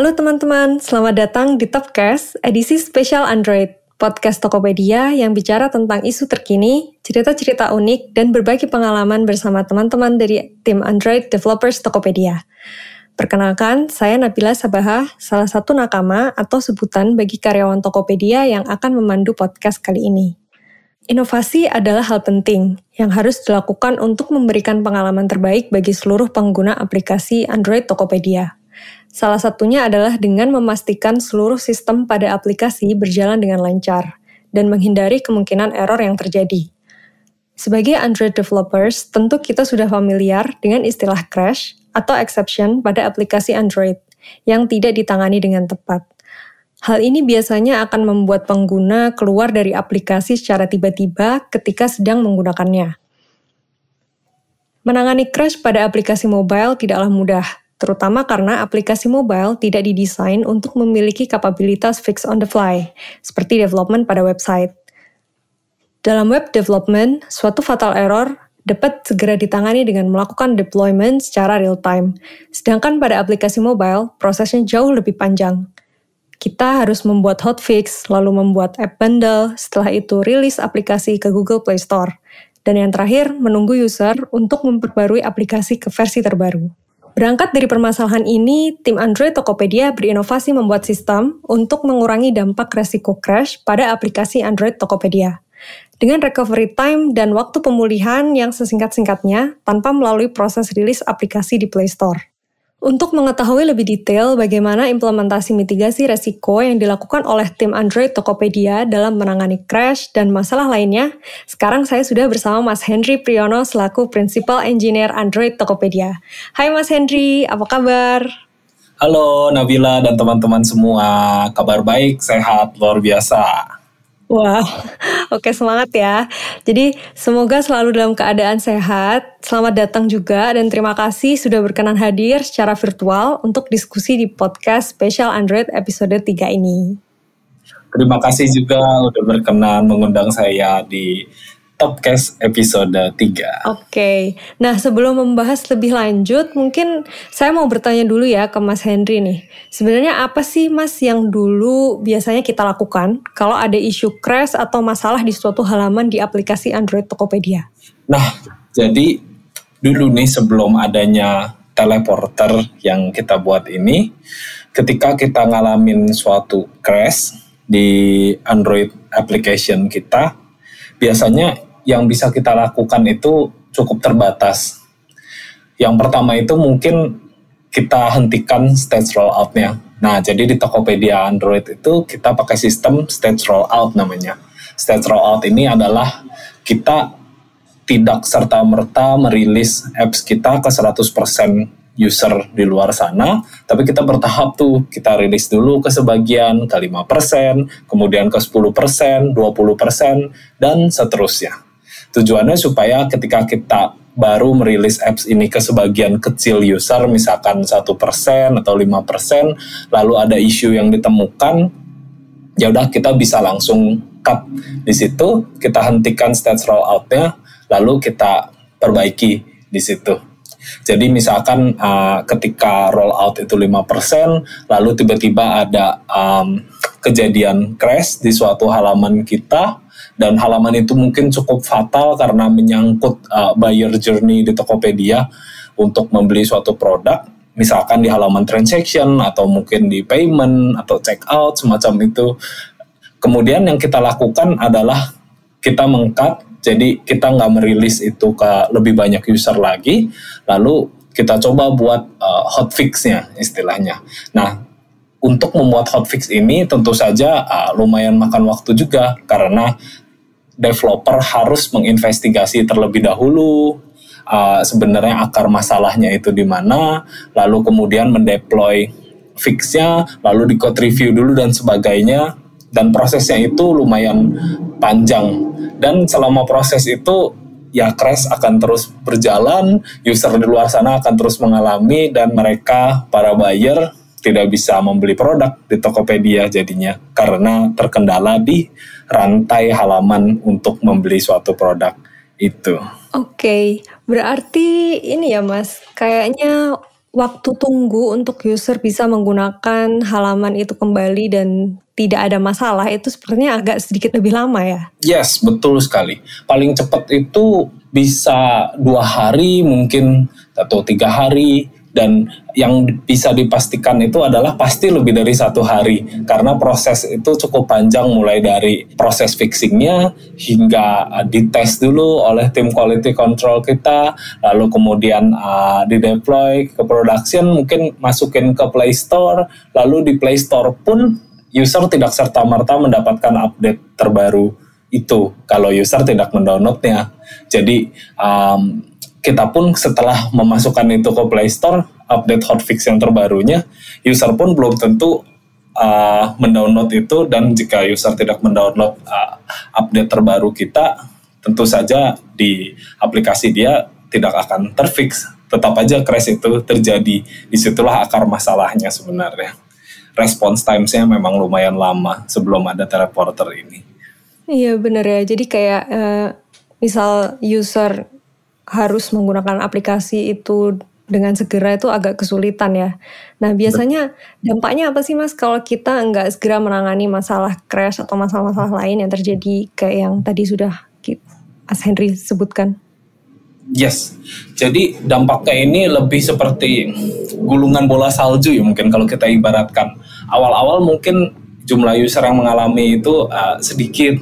Halo teman-teman, selamat datang di Topcast, edisi spesial Android, podcast Tokopedia yang bicara tentang isu terkini, cerita-cerita unik, dan berbagi pengalaman bersama teman-teman dari tim Android Developers Tokopedia. Perkenalkan, saya Nabila Sabaha, salah satu nakama atau sebutan bagi karyawan Tokopedia yang akan memandu podcast kali ini. Inovasi adalah hal penting yang harus dilakukan untuk memberikan pengalaman terbaik bagi seluruh pengguna aplikasi Android Tokopedia. Salah satunya adalah dengan memastikan seluruh sistem pada aplikasi berjalan dengan lancar dan menghindari kemungkinan error yang terjadi. Sebagai Android developers, tentu kita sudah familiar dengan istilah crash atau exception pada aplikasi Android yang tidak ditangani dengan tepat. Hal ini biasanya akan membuat pengguna keluar dari aplikasi secara tiba-tiba ketika sedang menggunakannya. Menangani crash pada aplikasi mobile tidaklah mudah, terutama karena aplikasi mobile tidak didesain untuk memiliki kapabilitas fix on the fly, seperti development pada website. Dalam web development, suatu fatal error dapat segera ditangani dengan melakukan deployment secara real-time, sedangkan pada aplikasi mobile, prosesnya jauh lebih panjang. Kita harus membuat hotfix, lalu membuat app bundle, setelah itu rilis aplikasi ke Google Play Store, dan yang terakhir, menunggu user untuk memperbarui aplikasi ke versi terbaru. Berangkat dari permasalahan ini, tim Android Tokopedia berinovasi membuat sistem untuk mengurangi dampak resiko crash pada aplikasi Android Tokopedia. Dengan recovery time dan waktu pemulihan yang sesingkat-singkatnya tanpa melalui proses rilis aplikasi di Play Store. Untuk mengetahui lebih detail bagaimana implementasi mitigasi resiko yang dilakukan oleh tim Android Tokopedia dalam menangani crash dan masalah lainnya, sekarang saya sudah bersama Mas Henry Priyono selaku Principal Engineer Android Tokopedia. Hai Mas Henry, apa kabar? Halo Nabila dan teman-teman semua, kabar baik, sehat, luar biasa. Wah, oke semangat ya. Jadi semoga selalu dalam keadaan sehat. Selamat datang juga dan terima kasih sudah berkenan hadir secara virtual untuk diskusi di podcast spesial Android episode 3 ini. Terima kasih juga udah berkenan mengundang saya di Topcast episode 3. Oke, okay. nah sebelum membahas lebih lanjut, mungkin saya mau bertanya dulu ya ke Mas Henry nih. Sebenarnya apa sih Mas yang dulu biasanya kita lakukan kalau ada isu crash atau masalah di suatu halaman di aplikasi Android Tokopedia? Nah, jadi dulu nih sebelum adanya teleporter yang kita buat ini, ketika kita ngalamin suatu crash di Android application kita, biasanya yang bisa kita lakukan itu cukup terbatas. Yang pertama itu mungkin kita hentikan stage rollout-nya. Nah, jadi di Tokopedia Android itu kita pakai sistem stage rollout namanya. Stage rollout ini adalah kita tidak serta-merta merilis apps kita ke 100% user di luar sana, tapi kita bertahap tuh, kita rilis dulu ke sebagian, ke 5%, kemudian ke 10%, 20%, dan seterusnya. Tujuannya supaya ketika kita baru merilis apps ini ke sebagian kecil user, misalkan satu persen atau lima persen, lalu ada isu yang ditemukan, ya udah kita bisa langsung cut di situ, kita hentikan stage rolloutnya, lalu kita perbaiki di situ. Jadi misalkan uh, ketika rollout itu 5%, lalu tiba-tiba ada um, kejadian crash di suatu halaman kita, dan halaman itu mungkin cukup fatal karena menyangkut uh, buyer journey di Tokopedia untuk membeli suatu produk. Misalkan di halaman transaction atau mungkin di payment atau checkout semacam itu. Kemudian yang kita lakukan adalah kita mengkat jadi kita nggak merilis itu ke lebih banyak user lagi. Lalu kita coba buat uh, hotfixnya istilahnya. Nah untuk membuat hotfix ini tentu saja uh, lumayan makan waktu juga karena developer harus menginvestigasi terlebih dahulu uh, sebenarnya akar masalahnya itu di mana, lalu kemudian mendeploy fixnya, lalu di code review dulu dan sebagainya, dan prosesnya itu lumayan panjang. Dan selama proses itu ya crash akan terus berjalan, user di luar sana akan terus mengalami dan mereka para buyer tidak bisa membeli produk di Tokopedia jadinya karena terkendala di rantai halaman untuk membeli suatu produk itu. Oke, okay. berarti ini ya Mas, kayaknya waktu tunggu untuk user bisa menggunakan halaman itu kembali dan tidak ada masalah itu sepertinya agak sedikit lebih lama ya. Yes, betul sekali. Paling cepat itu bisa dua hari mungkin atau tiga hari dan yang bisa dipastikan itu adalah pasti lebih dari satu hari. Karena proses itu cukup panjang mulai dari proses fixingnya hingga uh, dites dulu oleh tim quality control kita lalu kemudian uh, di deploy ke production mungkin masukin ke Play Store lalu di Play Store pun user tidak serta merta mendapatkan update terbaru itu kalau user tidak mendownloadnya. Jadi um, kita pun setelah memasukkan itu ke Play Store, update hotfix yang terbarunya, user pun belum tentu uh, mendownload itu dan jika user tidak mendownload uh, update terbaru kita, tentu saja di aplikasi dia tidak akan terfix. Tetap aja crash itu terjadi. Di situlah akar masalahnya sebenarnya. Response times-nya memang lumayan lama sebelum ada teleporter ini. Iya bener ya. Jadi kayak uh, misal user harus menggunakan aplikasi itu dengan segera itu agak kesulitan ya. Nah biasanya dampaknya apa sih mas kalau kita nggak segera menangani masalah crash atau masalah-masalah lain yang terjadi kayak yang tadi sudah Mas Henry sebutkan? Yes, jadi dampaknya ini lebih seperti gulungan bola salju ya mungkin kalau kita ibaratkan. Awal-awal mungkin jumlah user yang mengalami itu uh, sedikit,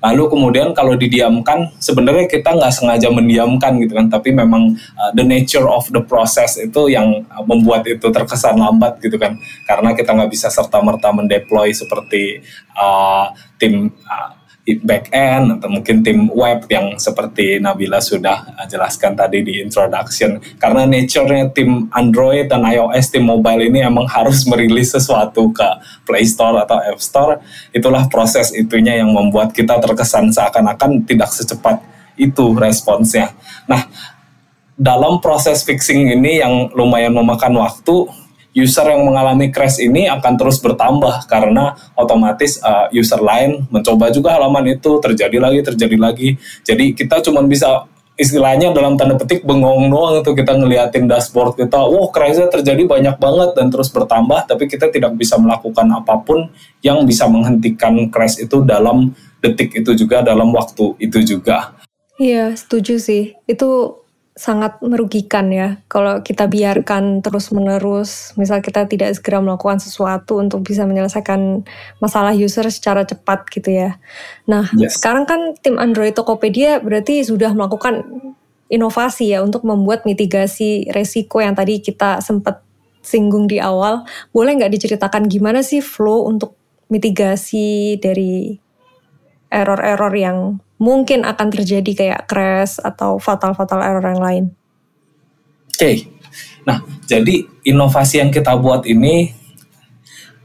Lalu kemudian kalau didiamkan, sebenarnya kita nggak sengaja mendiamkan gitu kan, tapi memang uh, the nature of the process itu yang uh, membuat itu terkesan lambat gitu kan, karena kita nggak bisa serta merta mendeploy seperti uh, tim uh, back end atau mungkin tim web yang seperti Nabila sudah uh, jelaskan tadi di introduction. Karena nature-nya tim Android dan iOS tim mobile ini emang harus merilis sesuatu ke Play Store atau App Store. Itulah proses itunya yang membuat kita terkesan seakan-akan tidak secepat itu responsnya. Nah dalam proses fixing ini yang lumayan memakan waktu user yang mengalami crash ini akan terus bertambah karena otomatis uh, user lain mencoba juga halaman itu terjadi lagi terjadi lagi. Jadi kita cuma bisa istilahnya dalam tanda petik bengong doang itu kita ngeliatin dashboard kita. Wow crashnya terjadi banyak banget dan terus bertambah tapi kita tidak bisa melakukan apa pun yang bisa menghentikan crash itu dalam detik itu juga dalam waktu itu juga. Iya, setuju sih. Itu sangat merugikan ya kalau kita biarkan terus-menerus misal kita tidak segera melakukan sesuatu untuk bisa menyelesaikan masalah user secara cepat gitu ya. Nah, yes. sekarang kan tim Android Tokopedia berarti sudah melakukan inovasi ya untuk membuat mitigasi resiko yang tadi kita sempat singgung di awal. Boleh nggak diceritakan gimana sih flow untuk mitigasi dari error-error yang mungkin akan terjadi kayak crash atau fatal-fatal error yang lain. Oke, okay. nah jadi inovasi yang kita buat ini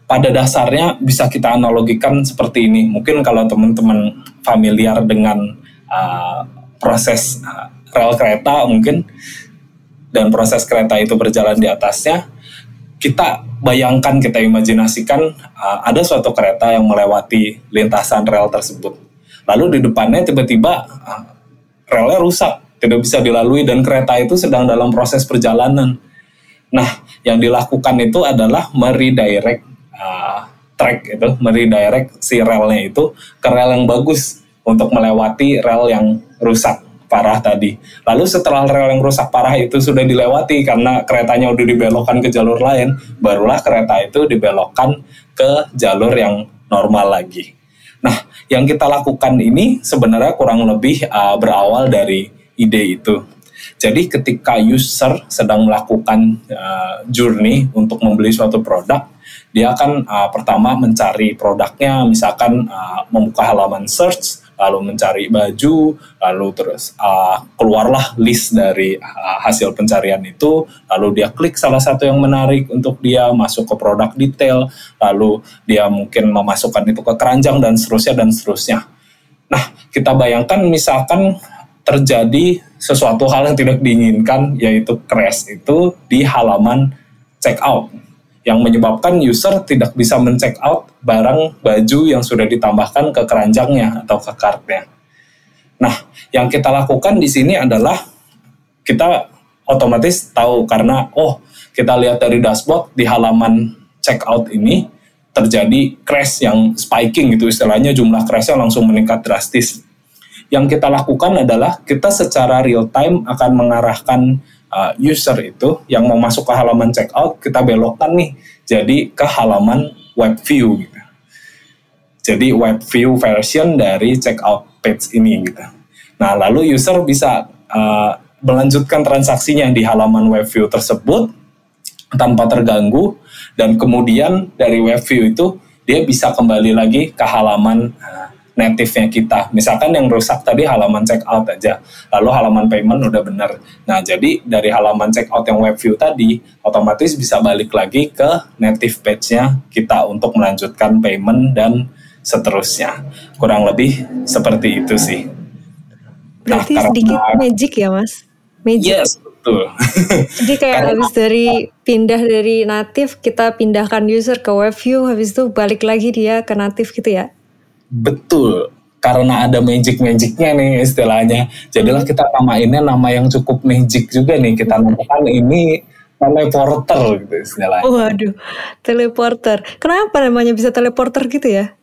pada dasarnya bisa kita analogikan seperti ini. Mungkin kalau teman-teman familiar dengan uh, proses uh, rel kereta mungkin dan proses kereta itu berjalan di atasnya, kita bayangkan, kita imajinasikan uh, ada suatu kereta yang melewati lintasan rel tersebut. Lalu di depannya tiba-tiba uh, relnya rusak tidak bisa dilalui dan kereta itu sedang dalam proses perjalanan. Nah yang dilakukan itu adalah meredirect uh, track itu meredirect si relnya itu ke rel yang bagus untuk melewati rel yang rusak parah tadi. Lalu setelah rel yang rusak parah itu sudah dilewati karena keretanya udah dibelokkan ke jalur lain, barulah kereta itu dibelokkan ke jalur yang normal lagi. Nah, yang kita lakukan ini sebenarnya kurang lebih uh, berawal dari ide itu. Jadi ketika user sedang melakukan uh, journey untuk membeli suatu produk, dia akan uh, pertama mencari produknya, misalkan uh, membuka halaman search, lalu mencari baju, lalu terus uh, keluarlah list dari uh, hasil pencarian itu, lalu dia klik salah satu yang menarik untuk dia masuk ke produk detail, lalu dia mungkin memasukkan itu ke keranjang dan seterusnya dan seterusnya. Nah, kita bayangkan misalkan terjadi sesuatu hal yang tidak diinginkan yaitu crash itu di halaman checkout yang menyebabkan user tidak bisa men-check out barang baju yang sudah ditambahkan ke keranjangnya atau ke kartnya. Nah, yang kita lakukan di sini adalah kita otomatis tahu karena oh kita lihat dari dashboard di halaman checkout ini terjadi crash yang spiking gitu istilahnya jumlah crashnya langsung meningkat drastis. Yang kita lakukan adalah kita secara real time akan mengarahkan uh, user itu yang mau masuk ke halaman checkout kita belokkan nih jadi ke halaman web view gitu. Jadi web view version dari checkout page ini gitu. Nah lalu user bisa uh, melanjutkan transaksinya di halaman web view tersebut tanpa terganggu dan kemudian dari web view itu dia bisa kembali lagi ke halaman uh, native-nya kita. Misalkan yang rusak tadi halaman checkout aja, lalu halaman payment udah benar. Nah, jadi dari halaman checkout yang web view tadi, otomatis bisa balik lagi ke native page-nya kita untuk melanjutkan payment dan seterusnya. Kurang lebih seperti itu sih. Berarti nah, sedikit magic ya, Mas? Magic. Yes, betul. Jadi kayak habis dari pindah dari native kita pindahkan user ke web view habis itu balik lagi dia ke native gitu ya. Betul. Karena ada magic-magicnya nih istilahnya. Jadilah hmm. kita namainnya nama yang cukup magic juga nih. Kita namakan ini teleporter gitu istilahnya. Waduh, teleporter. Kenapa namanya bisa teleporter gitu ya?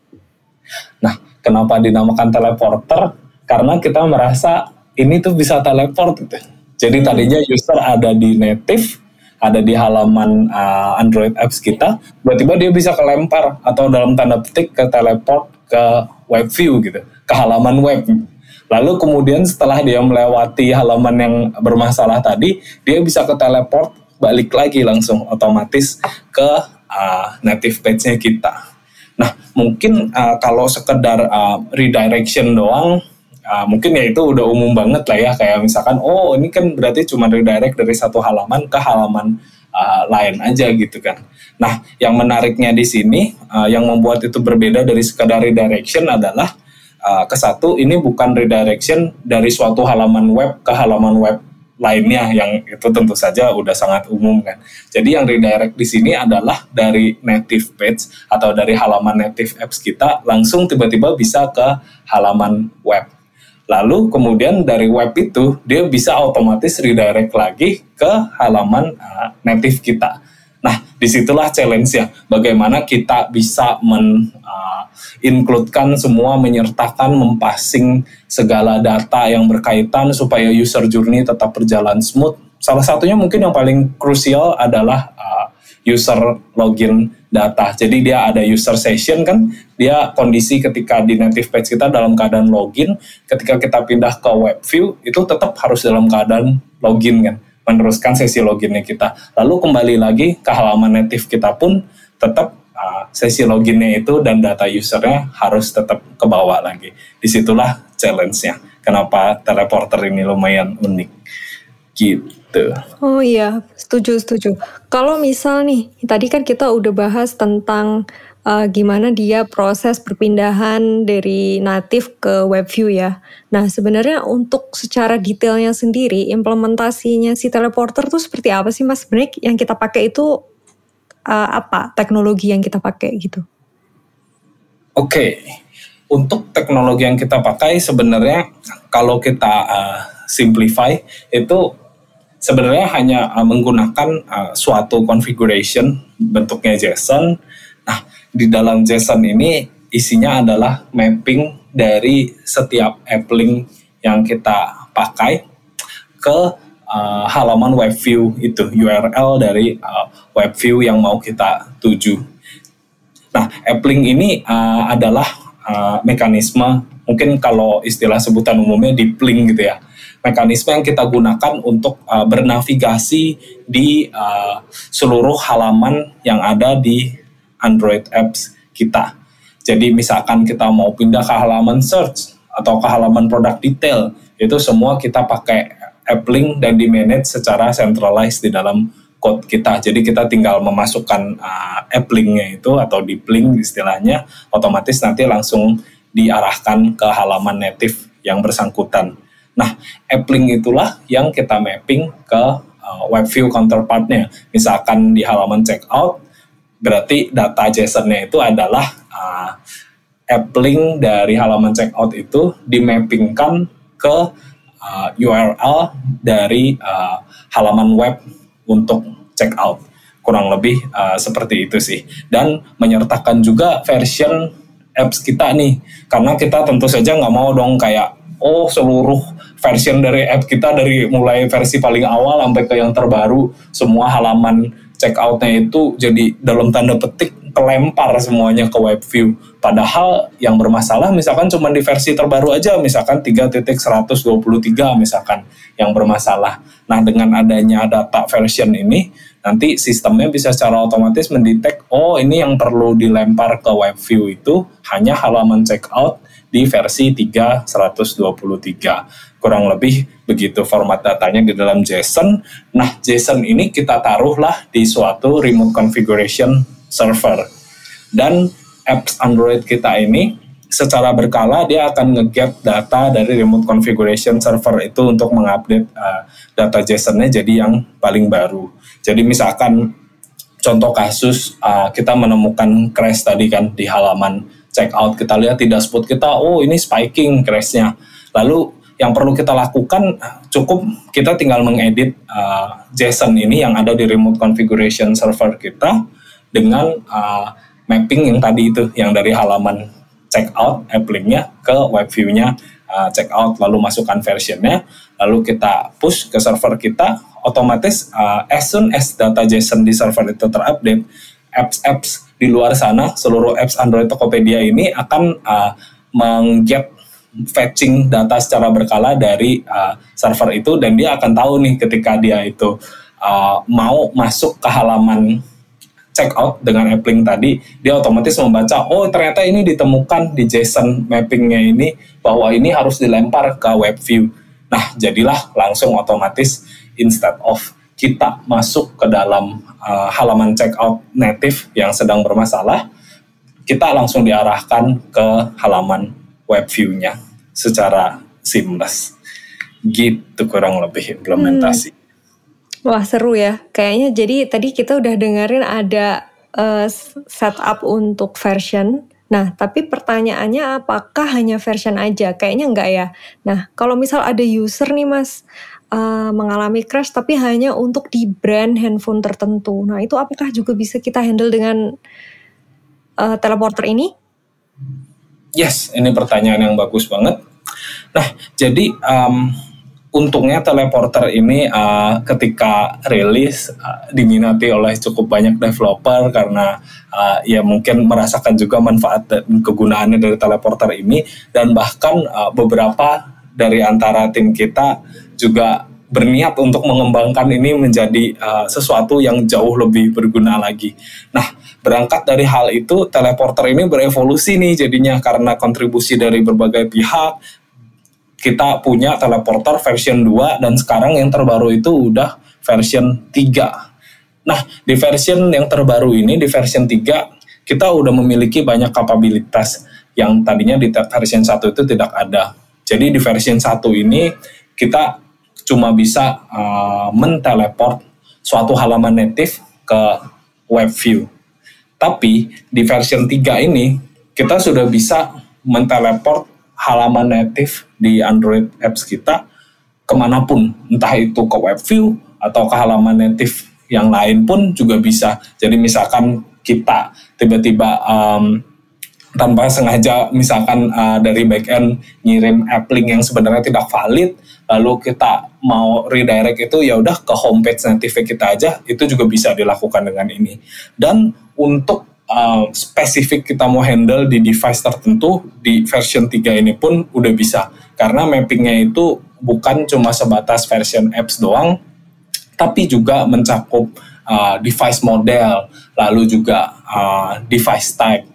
Nah, kenapa dinamakan teleporter? Karena kita merasa ini tuh bisa teleport gitu jadi tadinya user ada di native, ada di halaman uh, Android apps kita, tiba-tiba dia bisa kelempar atau dalam tanda petik ke teleport ke web view gitu, ke halaman web. Lalu kemudian setelah dia melewati halaman yang bermasalah tadi, dia bisa ke teleport balik lagi langsung otomatis ke uh, native page-nya kita. Nah, mungkin uh, kalau sekedar uh, redirection doang uh, mungkin ya itu udah umum banget lah ya kayak misalkan oh ini kan berarti cuma redirect dari satu halaman ke halaman uh, lain aja gitu kan. Nah yang menariknya di sini uh, yang membuat itu berbeda dari sekadar redirection adalah uh, ke satu ini bukan redirection dari suatu halaman web ke halaman web lainnya yang itu tentu saja udah sangat umum kan. Jadi yang redirect di sini adalah dari native page atau dari halaman native apps kita langsung tiba-tiba bisa ke halaman web. Lalu kemudian dari web itu dia bisa otomatis redirect lagi ke halaman uh, native kita. Nah, di situlah challenge ya, bagaimana kita bisa men uh, includekan semua, menyertakan, mempassing segala data yang berkaitan supaya user journey tetap berjalan smooth. Salah satunya mungkin yang paling krusial adalah uh, user login data. Jadi dia ada user session kan, dia kondisi ketika di native page kita dalam keadaan login, ketika kita pindah ke web view itu tetap harus dalam keadaan login kan, meneruskan sesi loginnya kita. Lalu kembali lagi ke halaman native kita pun tetap uh, sesi loginnya itu dan data usernya harus tetap ke bawah lagi. Di situlah challenge-nya. Kenapa teleporter ini lumayan unik. Gitu. Oh iya, setuju setuju. Kalau misal nih, tadi kan kita udah bahas tentang uh, gimana dia proses perpindahan dari native ke web view ya. Nah sebenarnya untuk secara detailnya sendiri implementasinya si teleporter tuh seperti apa sih mas? Sebenarnya yang kita pakai itu uh, apa teknologi yang kita pakai gitu? Oke, okay. untuk teknologi yang kita pakai sebenarnya kalau kita uh, simplify itu sebenarnya hanya uh, menggunakan uh, suatu configuration bentuknya JSON. Nah, di dalam JSON ini isinya adalah mapping dari setiap app link yang kita pakai ke uh, halaman web view itu URL dari uh, web view yang mau kita tuju. Nah, app link ini uh, adalah uh, mekanisme mungkin kalau istilah sebutan umumnya deep link gitu ya mekanisme yang kita gunakan untuk uh, bernavigasi di uh, seluruh halaman yang ada di Android apps kita. Jadi misalkan kita mau pindah ke halaman search atau ke halaman produk detail, itu semua kita pakai app link dan di manage secara centralized di dalam code kita. Jadi kita tinggal memasukkan uh, app linknya itu atau di link istilahnya, otomatis nanti langsung diarahkan ke halaman native yang bersangkutan. Nah, app link itulah yang kita mapping ke uh, web view counterpartnya. Misalkan di halaman checkout, berarti data JSON-nya itu adalah uh, app link dari halaman checkout itu dimappingkan ke uh, URL dari uh, halaman web untuk check out. Kurang lebih uh, seperti itu sih. Dan menyertakan juga version apps kita nih. Karena kita tentu saja nggak mau dong kayak, oh seluruh version dari app kita dari mulai versi paling awal sampai ke yang terbaru, semua halaman checkoutnya itu jadi dalam tanda petik kelempar semuanya ke web view. Padahal yang bermasalah misalkan cuma di versi terbaru aja, misalkan 3.123 misalkan yang bermasalah. Nah dengan adanya data version ini, nanti sistemnya bisa secara otomatis mendetek, oh ini yang perlu dilempar ke web view itu hanya halaman checkout di versi 3.123 kurang lebih begitu format datanya di dalam JSON. Nah, JSON ini kita taruhlah di suatu remote configuration server. Dan apps Android kita ini secara berkala dia akan nge-get data dari remote configuration server itu untuk mengupdate uh, data JSON-nya jadi yang paling baru. Jadi misalkan contoh kasus uh, kita menemukan crash tadi kan di halaman checkout kita lihat di dashboard kita oh ini spiking crashnya. Lalu yang perlu kita lakukan cukup kita tinggal mengedit uh, JSON ini yang ada di remote configuration server kita dengan uh, mapping yang tadi itu yang dari halaman checkout app linknya ke web view-nya uh, checkout lalu masukkan versionnya. Lalu kita push ke server kita otomatis uh, as soon as data JSON di server itu terupdate apps-apps di luar sana seluruh apps Android Tokopedia ini akan uh, mengget fetching data secara berkala dari uh, server itu dan dia akan tahu nih ketika dia itu uh, mau masuk ke halaman checkout dengan app link tadi dia otomatis membaca oh ternyata ini ditemukan di JSON mappingnya ini bahwa ini harus dilempar ke web view. Nah jadilah langsung otomatis instead of kita masuk ke dalam uh, halaman checkout native yang sedang bermasalah kita langsung diarahkan ke halaman web view-nya secara seamless. Gitu kurang lebih implementasi. Hmm. Wah seru ya. Kayaknya jadi tadi kita udah dengerin ada uh, setup untuk version. Nah, tapi pertanyaannya apakah hanya version aja? Kayaknya enggak ya. Nah, kalau misal ada user nih mas, uh, mengalami crash tapi hanya untuk di brand handphone tertentu. Nah, itu apakah juga bisa kita handle dengan uh, teleporter ini? Yes, ini pertanyaan yang bagus banget. Nah, jadi um, untungnya teleporter ini uh, ketika rilis uh, diminati oleh cukup banyak developer karena uh, ya mungkin merasakan juga manfaat dan kegunaannya dari teleporter ini dan bahkan uh, beberapa dari antara tim kita juga berniat untuk mengembangkan ini menjadi uh, sesuatu yang jauh lebih berguna lagi. Nah, berangkat dari hal itu, teleporter ini berevolusi nih jadinya karena kontribusi dari berbagai pihak. Kita punya teleporter version 2 dan sekarang yang terbaru itu udah version 3. Nah, di version yang terbaru ini, di version 3, kita udah memiliki banyak kapabilitas yang tadinya di version 1 itu tidak ada. Jadi di version 1 ini kita cuma bisa uh, menteleport suatu halaman native ke web view. Tapi di version 3 ini kita sudah bisa menteleport halaman native di Android apps kita ke mana pun, entah itu ke web view atau ke halaman native yang lain pun juga bisa. Jadi misalkan kita tiba-tiba um, tanpa sengaja misalkan uh, dari backend ngirim app link yang sebenarnya tidak valid lalu kita mau redirect itu ya udah ke homepage native kita aja itu juga bisa dilakukan dengan ini. Dan untuk uh, spesifik kita mau handle di device tertentu di version 3 ini pun udah bisa. Karena mappingnya itu bukan cuma sebatas version apps doang tapi juga mencakup uh, device model lalu juga uh, device type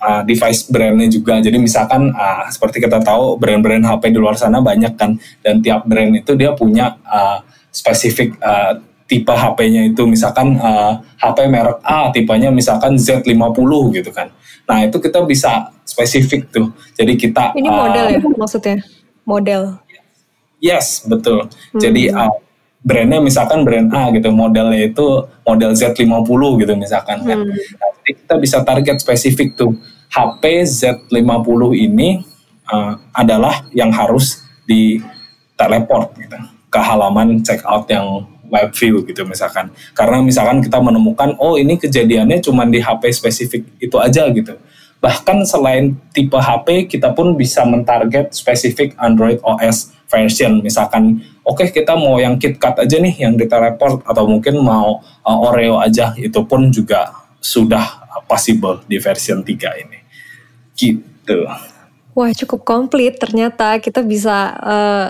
uh, device brandnya juga. Jadi misalkan uh, seperti kita tahu brand-brand HP di luar sana banyak kan, dan tiap brand itu dia punya uh, spesifik uh, tipe HP-nya itu. Misalkan uh, HP merek A, tipenya misalkan Z50 gitu kan. Nah itu kita bisa spesifik tuh. Jadi kita ini model uh, ya maksudnya model. Yes betul. Hmm. Jadi uh, brandnya misalkan brand A gitu, modelnya itu model Z50 gitu misalkan kan. Hmm. Nah, jadi kita bisa target spesifik tuh HP Z50 ini uh, adalah yang harus di teleport gitu, ke halaman checkout yang web view gitu misalkan. Karena misalkan kita menemukan oh ini kejadiannya cuma di HP spesifik itu aja gitu. Bahkan selain tipe HP kita pun bisa mentarget spesifik Android OS version misalkan oke okay, kita mau yang KitKat aja nih yang diteleport atau mungkin mau uh, Oreo aja itu pun juga sudah possible di version 3 ini. Gitu. Wah cukup komplit ternyata kita bisa uh,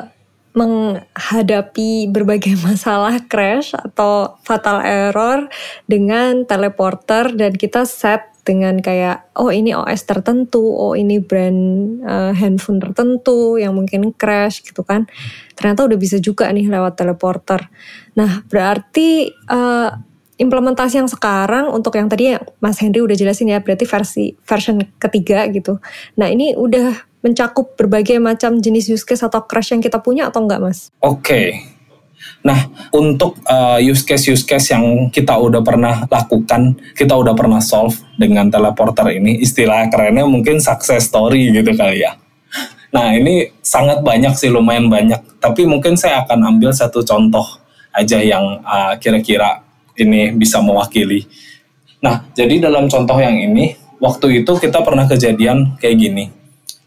menghadapi berbagai masalah crash atau fatal error dengan teleporter dan kita set dengan kayak oh ini OS tertentu, oh ini brand uh, handphone tertentu yang mungkin crash gitu kan. Ternyata udah bisa juga nih lewat teleporter. Nah, berarti uh, implementasi yang sekarang untuk yang tadi Mas Henry udah jelasin ya berarti versi version ketiga gitu. Nah ini udah mencakup berbagai macam jenis use case atau crash yang kita punya atau enggak Mas? Oke. Okay. Nah, untuk uh, use case use case yang kita udah pernah lakukan, kita udah pernah solve dengan teleporter ini, istilah kerennya mungkin success story gitu kali ya. Nah, ini sangat banyak sih, lumayan banyak. Tapi mungkin saya akan ambil satu contoh aja yang uh, kira-kira ini bisa mewakili. Nah, jadi dalam contoh yang ini, waktu itu kita pernah kejadian kayak gini.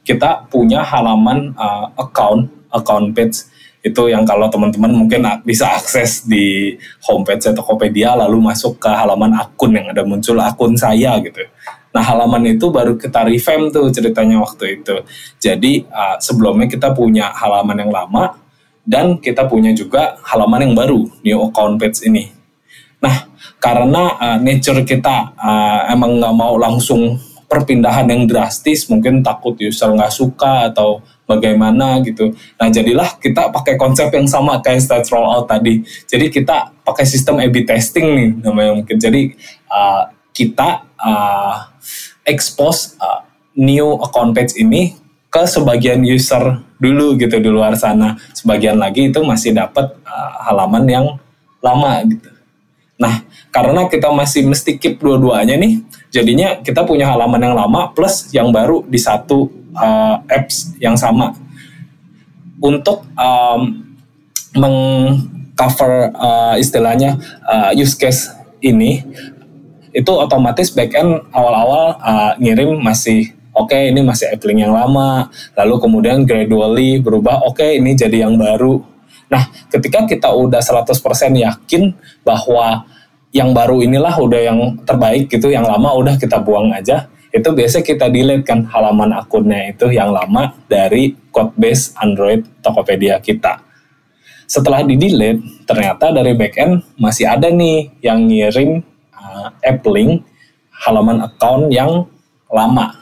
Kita punya halaman uh, account, account page itu yang kalau teman-teman mungkin bisa akses di homepage Tokopedia lalu masuk ke halaman akun yang ada muncul akun saya gitu. Nah halaman itu baru kita revamp tuh ceritanya waktu itu. Jadi uh, sebelumnya kita punya halaman yang lama dan kita punya juga halaman yang baru new account page ini. Nah, karena uh, nature kita uh, emang nggak mau langsung perpindahan yang drastis, mungkin takut user nggak suka atau bagaimana gitu. Nah, jadilah kita pakai konsep yang sama kayak stage rollout tadi. Jadi kita pakai sistem A/B testing nih namanya mungkin. Jadi uh, kita uh, expose uh, new account page ini ke sebagian user dulu gitu di luar sana. Sebagian lagi itu masih dapat uh, halaman yang lama gitu. Nah, karena kita masih mesti keep dua-duanya nih, jadinya kita punya halaman yang lama plus yang baru di satu uh, apps yang sama. Untuk um, mengcover uh, istilahnya uh, use case ini, itu otomatis backend awal-awal uh, ngirim masih oke okay, ini masih appling yang lama, lalu kemudian gradually berubah oke okay, ini jadi yang baru, Nah, ketika kita udah 100% yakin bahwa yang baru inilah udah yang terbaik gitu, yang lama udah kita buang aja, itu biasa kita delete kan halaman akunnya itu yang lama dari code base Android Tokopedia kita. Setelah di delete, ternyata dari backend masih ada nih yang ngirim uh, app link halaman account yang lama.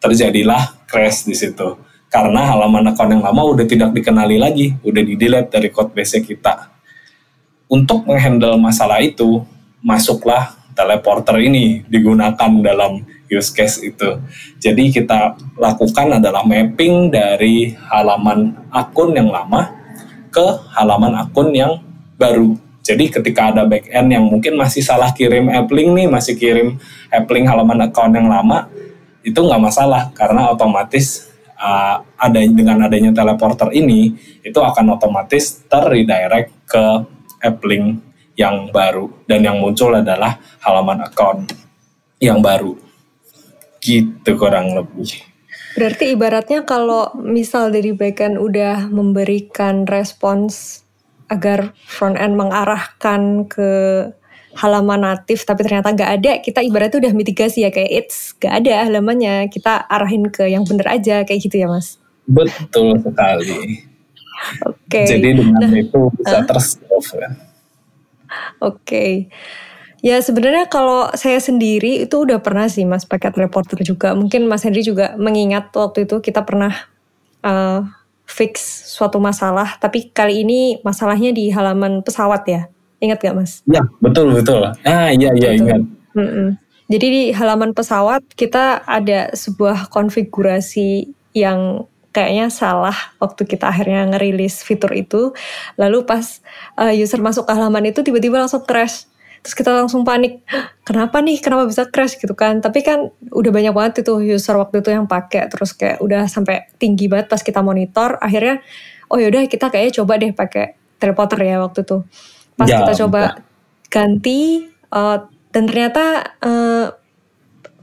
Terjadilah crash di situ karena halaman account yang lama udah tidak dikenali lagi, udah di delete dari code base kita. Untuk menghandle masalah itu, masuklah teleporter ini digunakan dalam use case itu. Jadi kita lakukan adalah mapping dari halaman akun yang lama ke halaman akun yang baru. Jadi ketika ada backend yang mungkin masih salah kirim app link nih, masih kirim app link halaman account yang lama, itu nggak masalah karena otomatis uh, ada dengan adanya teleporter ini itu akan otomatis terredirect ke app link yang baru. Dan yang muncul adalah halaman account yang baru. Gitu kurang lebih. Berarti ibaratnya kalau misal dari backend udah memberikan respons agar front end mengarahkan ke halaman natif tapi ternyata nggak ada, kita ibaratnya udah mitigasi ya kayak it's nggak ada halamannya, kita arahin ke yang bener aja kayak gitu ya mas? Betul sekali. Oke. Okay. Jadi dengan nah, itu bisa uh, tersolve ya. Oke. Okay. Ya sebenarnya kalau saya sendiri itu udah pernah sih mas pakai teleporter juga. Mungkin mas Henry juga mengingat waktu itu kita pernah uh, fix suatu masalah, tapi kali ini masalahnya di halaman pesawat ya. Ingat gak mas? Ya betul betul. Ah iya iya ingat. Mm -mm. Jadi di halaman pesawat kita ada sebuah konfigurasi yang kayaknya salah waktu kita akhirnya ngerilis fitur itu. Lalu pas uh, user masuk ke halaman itu tiba-tiba langsung crash. Terus kita langsung panik, kenapa nih, kenapa bisa crash gitu kan. Tapi kan udah banyak banget itu user waktu itu yang pakai. Terus kayak udah sampai tinggi banget pas kita monitor. Akhirnya, oh yaudah kita kayaknya coba deh pakai teleporter ya waktu itu. Pas ya, kita coba ganti uh, dan ternyata uh,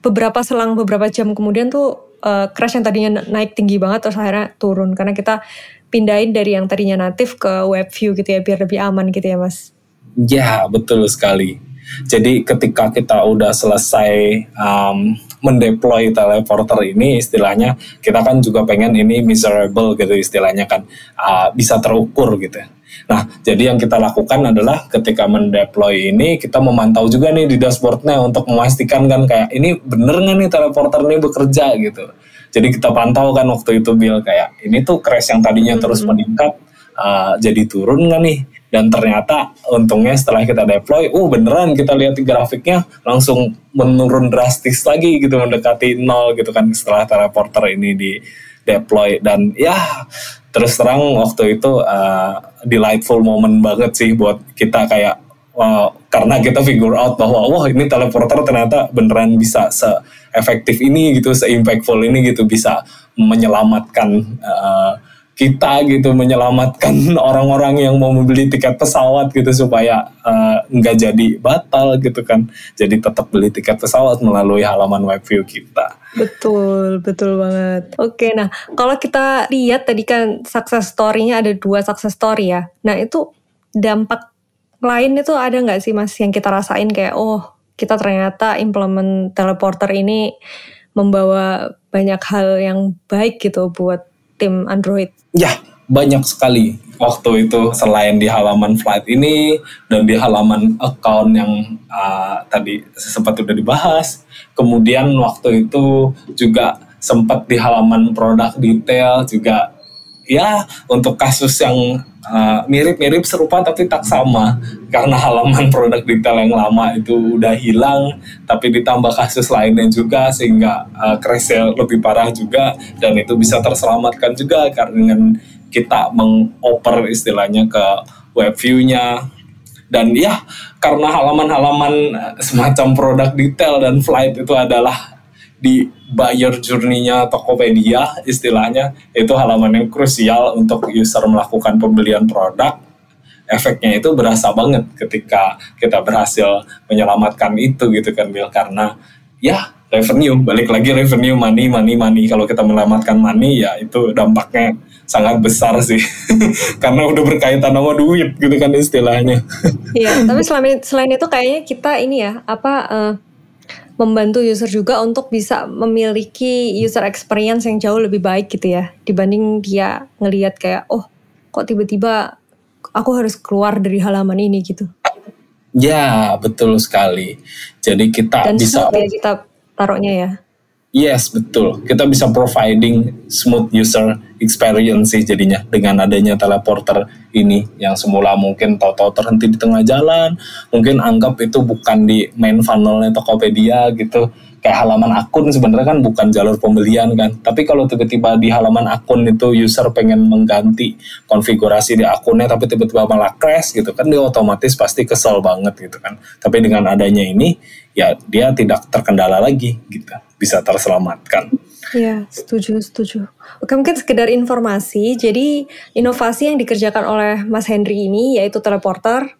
beberapa selang beberapa jam kemudian tuh uh, crash yang tadinya naik tinggi banget terus akhirnya turun karena kita pindahin dari yang tadinya natif ke web view gitu ya biar lebih aman gitu ya mas. Ya betul sekali. Jadi ketika kita udah selesai um, mendeploy teleporter ini istilahnya kita kan juga pengen ini miserable gitu istilahnya kan uh, bisa terukur gitu. Nah jadi yang kita lakukan adalah ketika mendeploy ini kita memantau juga nih di dashboardnya untuk memastikan kan kayak ini bener nggak nih teleporter ini bekerja gitu. Jadi kita pantau kan waktu itu Bill kayak ini tuh crash yang tadinya mm -hmm. terus meningkat uh, jadi turun nggak nih? dan ternyata untungnya setelah kita deploy, uh beneran kita lihat di grafiknya langsung menurun drastis lagi gitu mendekati nol gitu kan setelah teleporter ini di deploy. Dan ya terus terang waktu itu uh, delightful moment banget sih buat kita kayak uh, karena kita figure out bahwa wah ini teleporter ternyata beneran bisa se efektif ini gitu, se impactful ini gitu bisa menyelamatkan uh, kita gitu menyelamatkan orang-orang yang mau membeli tiket pesawat gitu supaya uh, nggak jadi batal gitu kan. Jadi tetap beli tiket pesawat melalui halaman web view kita. Betul betul banget. Oke nah kalau kita lihat tadi kan success story-nya ada dua success story ya. Nah itu dampak lain itu ada nggak sih mas yang kita rasain? Kayak oh kita ternyata implement teleporter ini membawa banyak hal yang baik gitu buat tim Android? Ya, banyak sekali waktu itu selain di halaman flight ini dan di halaman account yang uh, tadi sempat udah dibahas. Kemudian waktu itu juga sempat di halaman produk detail juga ya untuk kasus yang Eh, mirip-mirip uh, serupa tapi tak sama. Karena halaman produk detail yang lama itu udah hilang tapi ditambah kasus lainnya juga sehingga uh, lebih parah juga dan itu bisa terselamatkan juga karena dengan kita mengoper istilahnya ke web view-nya. Dan ya karena halaman-halaman semacam produk detail dan flight itu adalah di buyer journey-nya Tokopedia istilahnya itu halaman yang krusial untuk user melakukan pembelian produk. Efeknya itu berasa banget ketika kita berhasil menyelamatkan itu gitu kan Bill. Karena ya revenue balik lagi revenue money money money. Kalau kita menyelamatkan money ya itu dampaknya sangat besar sih. Karena udah berkaitan sama duit gitu kan istilahnya. Iya tapi selain selain itu kayaknya kita ini ya apa uh, membantu user juga untuk bisa memiliki user experience yang jauh lebih baik gitu ya dibanding dia ngelihat kayak oh kok tiba-tiba aku harus keluar dari halaman ini gitu. Ya betul sekali. Jadi kita Dan bisa ya kita taruhnya ya. Yes, betul. Kita bisa providing smooth user experience sih jadinya dengan adanya teleporter ini yang semula mungkin tahu-tahu terhenti di tengah jalan, mungkin anggap itu bukan di main funnelnya Tokopedia gitu. Kayak halaman akun sebenarnya kan bukan jalur pembelian kan. Tapi kalau tiba-tiba di halaman akun itu user pengen mengganti konfigurasi di akunnya tapi tiba-tiba malah crash gitu kan dia otomatis pasti kesel banget gitu kan. Tapi dengan adanya ini ya dia tidak terkendala lagi gitu bisa terselamatkan. Iya, setuju, setuju. Oke, mungkin sekedar informasi. Jadi, inovasi yang dikerjakan oleh Mas Henry ini yaitu teleporter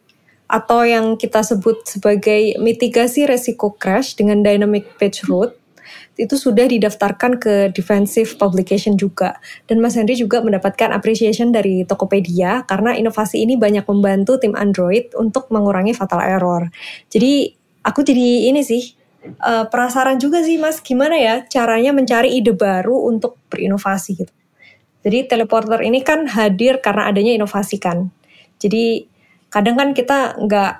atau yang kita sebut sebagai mitigasi resiko crash dengan dynamic page route itu sudah didaftarkan ke defensive publication juga. Dan Mas Henry juga mendapatkan appreciation dari Tokopedia karena inovasi ini banyak membantu tim Android untuk mengurangi fatal error. Jadi aku jadi ini sih uh, penasaran juga sih Mas, gimana ya caranya mencari ide baru untuk berinovasi gitu. Jadi teleporter ini kan hadir karena adanya inovasi kan. Jadi kadang kan kita nggak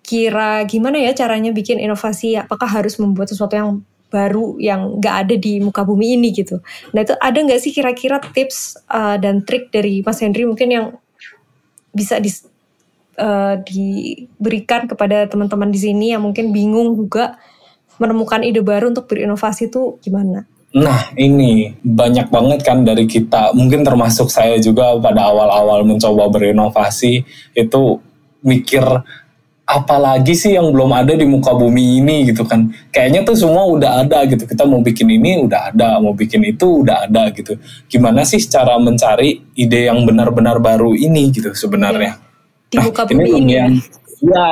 kira gimana ya caranya bikin inovasi, apakah harus membuat sesuatu yang baru yang nggak ada di muka bumi ini gitu. Nah itu ada nggak sih kira-kira tips uh, dan trik dari Mas Henry mungkin yang bisa di, uh, diberikan kepada teman-teman di sini yang mungkin bingung juga menemukan ide baru untuk berinovasi itu gimana? Nah ini banyak banget kan dari kita, mungkin termasuk saya juga pada awal-awal mencoba berinovasi itu mikir apalagi sih yang belum ada di muka bumi ini? gitu kan. Kayaknya tuh semua udah ada gitu. Kita mau bikin ini udah ada. Mau bikin itu udah ada gitu. Gimana sih cara mencari ide yang benar-benar baru ini gitu sebenarnya? Di nah, muka bumi ini. Ya, ya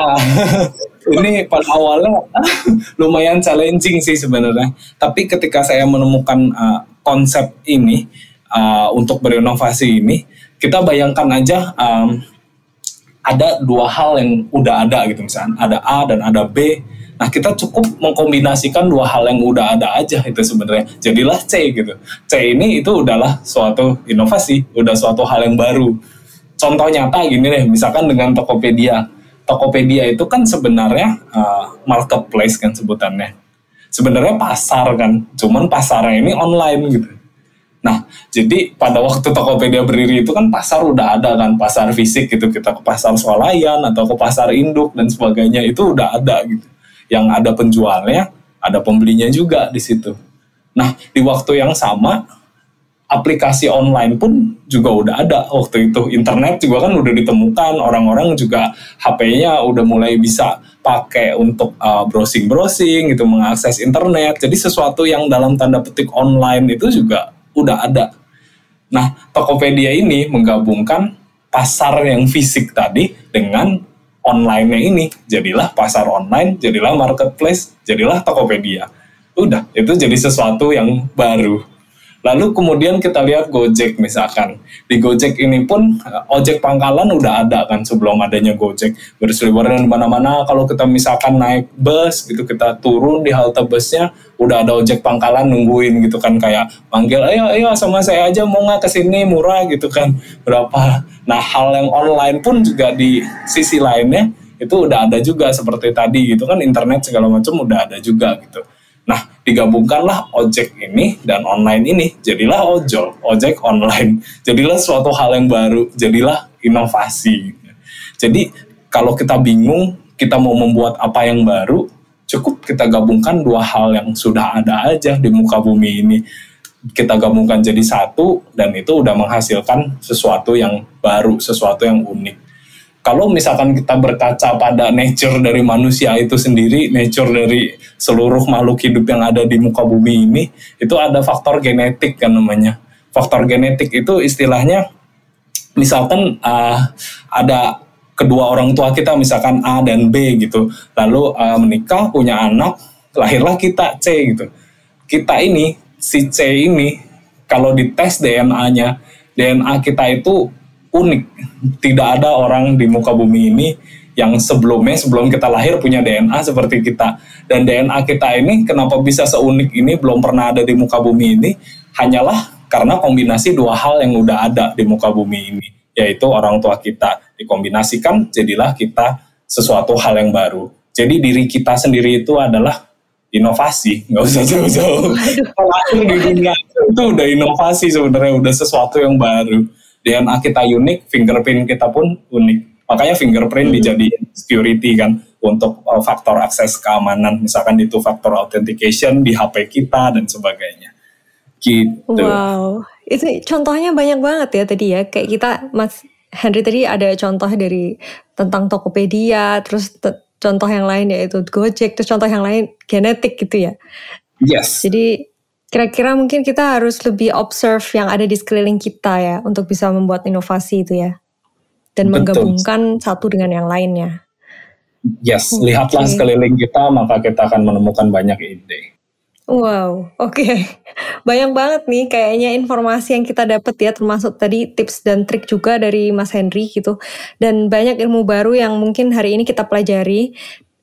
ini pada awalnya lumayan challenging sih sebenarnya. Tapi ketika saya menemukan uh, konsep ini uh, untuk berinovasi ini, kita bayangkan aja um, ada dua hal yang udah ada gitu misalnya ada A dan ada B Nah kita cukup mengkombinasikan dua hal yang udah ada aja itu sebenarnya. Jadilah C gitu. C ini itu udahlah suatu inovasi, udah suatu hal yang baru. Contoh nyata gini deh, misalkan dengan Tokopedia. Tokopedia itu kan sebenarnya uh, marketplace kan sebutannya. Sebenarnya pasar kan, cuman pasarnya ini online gitu. Nah, jadi pada waktu Tokopedia berdiri itu kan pasar udah ada kan, pasar fisik gitu, kita ke pasar swalayan atau ke pasar induk dan sebagainya itu udah ada gitu yang ada penjualnya, ada pembelinya juga di situ. Nah, di waktu yang sama aplikasi online pun juga udah ada waktu itu. Internet juga kan udah ditemukan, orang-orang juga HP-nya udah mulai bisa pakai untuk uh, browsing-browsing gitu, mengakses internet. Jadi sesuatu yang dalam tanda petik online itu juga udah ada. Nah, Tokopedia ini menggabungkan pasar yang fisik tadi dengan online-nya ini jadilah pasar online, jadilah marketplace, jadilah Tokopedia. Udah, itu jadi sesuatu yang baru. Lalu kemudian kita lihat Gojek misalkan. Di Gojek ini pun eh, ojek pangkalan udah ada kan sebelum adanya Gojek. Berseliweran di mana-mana kalau kita misalkan naik bus gitu kita turun di halte busnya udah ada ojek pangkalan nungguin gitu kan kayak manggil ayo ayo sama saya aja mau nggak ke sini murah gitu kan berapa. Nah hal yang online pun juga di sisi lainnya itu udah ada juga seperti tadi gitu kan internet segala macam udah ada juga gitu. Digabungkanlah ojek ini dan online ini, jadilah ojol, ojek online. Jadilah suatu hal yang baru, jadilah inovasi. Jadi, kalau kita bingung, kita mau membuat apa yang baru, cukup kita gabungkan dua hal yang sudah ada aja di muka bumi ini. Kita gabungkan jadi satu, dan itu udah menghasilkan sesuatu yang baru, sesuatu yang unik kalau misalkan kita berkaca pada nature dari manusia itu sendiri, nature dari seluruh makhluk hidup yang ada di muka bumi ini, itu ada faktor genetik kan namanya. Faktor genetik itu istilahnya, misalkan uh, ada kedua orang tua kita, misalkan A dan B gitu, lalu uh, menikah, punya anak, lahirlah kita C gitu. Kita ini, si C ini, kalau dites DNA-nya, DNA kita itu unik. Tidak ada orang di muka bumi ini yang sebelumnya sebelum kita lahir punya DNA seperti kita. Dan DNA kita ini kenapa bisa seunik ini belum pernah ada di muka bumi ini hanyalah karena kombinasi dua hal yang udah ada di muka bumi ini yaitu orang tua kita dikombinasikan jadilah kita sesuatu hal yang baru. Jadi diri kita sendiri itu adalah inovasi, nggak usah jauh-jauh. Lahir di dunia itu udah inovasi sebenarnya, udah sesuatu yang baru. DNA kita unik, fingerprint kita pun unik. Makanya fingerprint hmm. dijadiin security kan untuk uh, faktor akses keamanan, misalkan itu faktor authentication di HP kita dan sebagainya. Gitu. Wow, itu contohnya banyak banget ya tadi ya. Kayak kita Mas Henry tadi ada contoh dari tentang Tokopedia, terus contoh yang lain yaitu Gojek, terus contoh yang lain genetik gitu ya. Yes. Jadi Kira-kira mungkin kita harus lebih observe yang ada di sekeliling kita ya untuk bisa membuat inovasi itu ya. Dan Betul. menggabungkan satu dengan yang lainnya. Yes, okay. lihatlah sekeliling kita maka kita akan menemukan banyak ide. Wow, oke. Okay. Banyak banget nih kayaknya informasi yang kita dapat ya termasuk tadi tips dan trik juga dari Mas Henry gitu. Dan banyak ilmu baru yang mungkin hari ini kita pelajari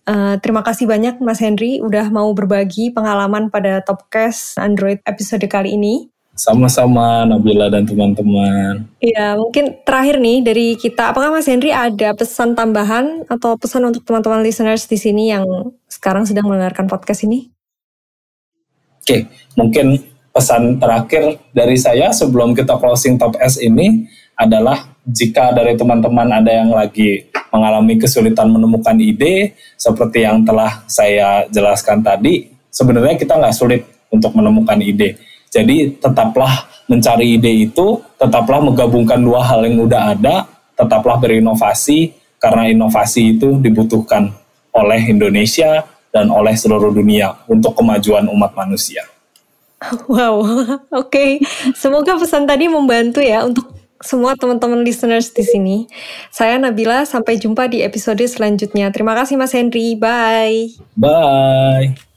Uh, terima kasih banyak Mas Henry udah mau berbagi pengalaman pada Topcast Android episode kali ini. Sama-sama Nabila dan teman-teman. Iya, mungkin terakhir nih dari kita, apakah Mas Henry ada pesan tambahan atau pesan untuk teman-teman listeners di sini yang sekarang sedang mendengarkan podcast ini? Oke, mungkin pesan terakhir dari saya sebelum kita closing Top S ini adalah jika dari teman-teman ada yang lagi mengalami kesulitan menemukan ide seperti yang telah saya jelaskan tadi, sebenarnya kita nggak sulit untuk menemukan ide. Jadi tetaplah mencari ide itu, tetaplah menggabungkan dua hal yang udah ada, tetaplah berinovasi karena inovasi itu dibutuhkan oleh Indonesia dan oleh seluruh dunia untuk kemajuan umat manusia. Wow, oke. Okay. Semoga pesan tadi membantu ya untuk semua teman-teman listeners di sini. Saya Nabila, sampai jumpa di episode selanjutnya. Terima kasih Mas Henry. Bye. Bye.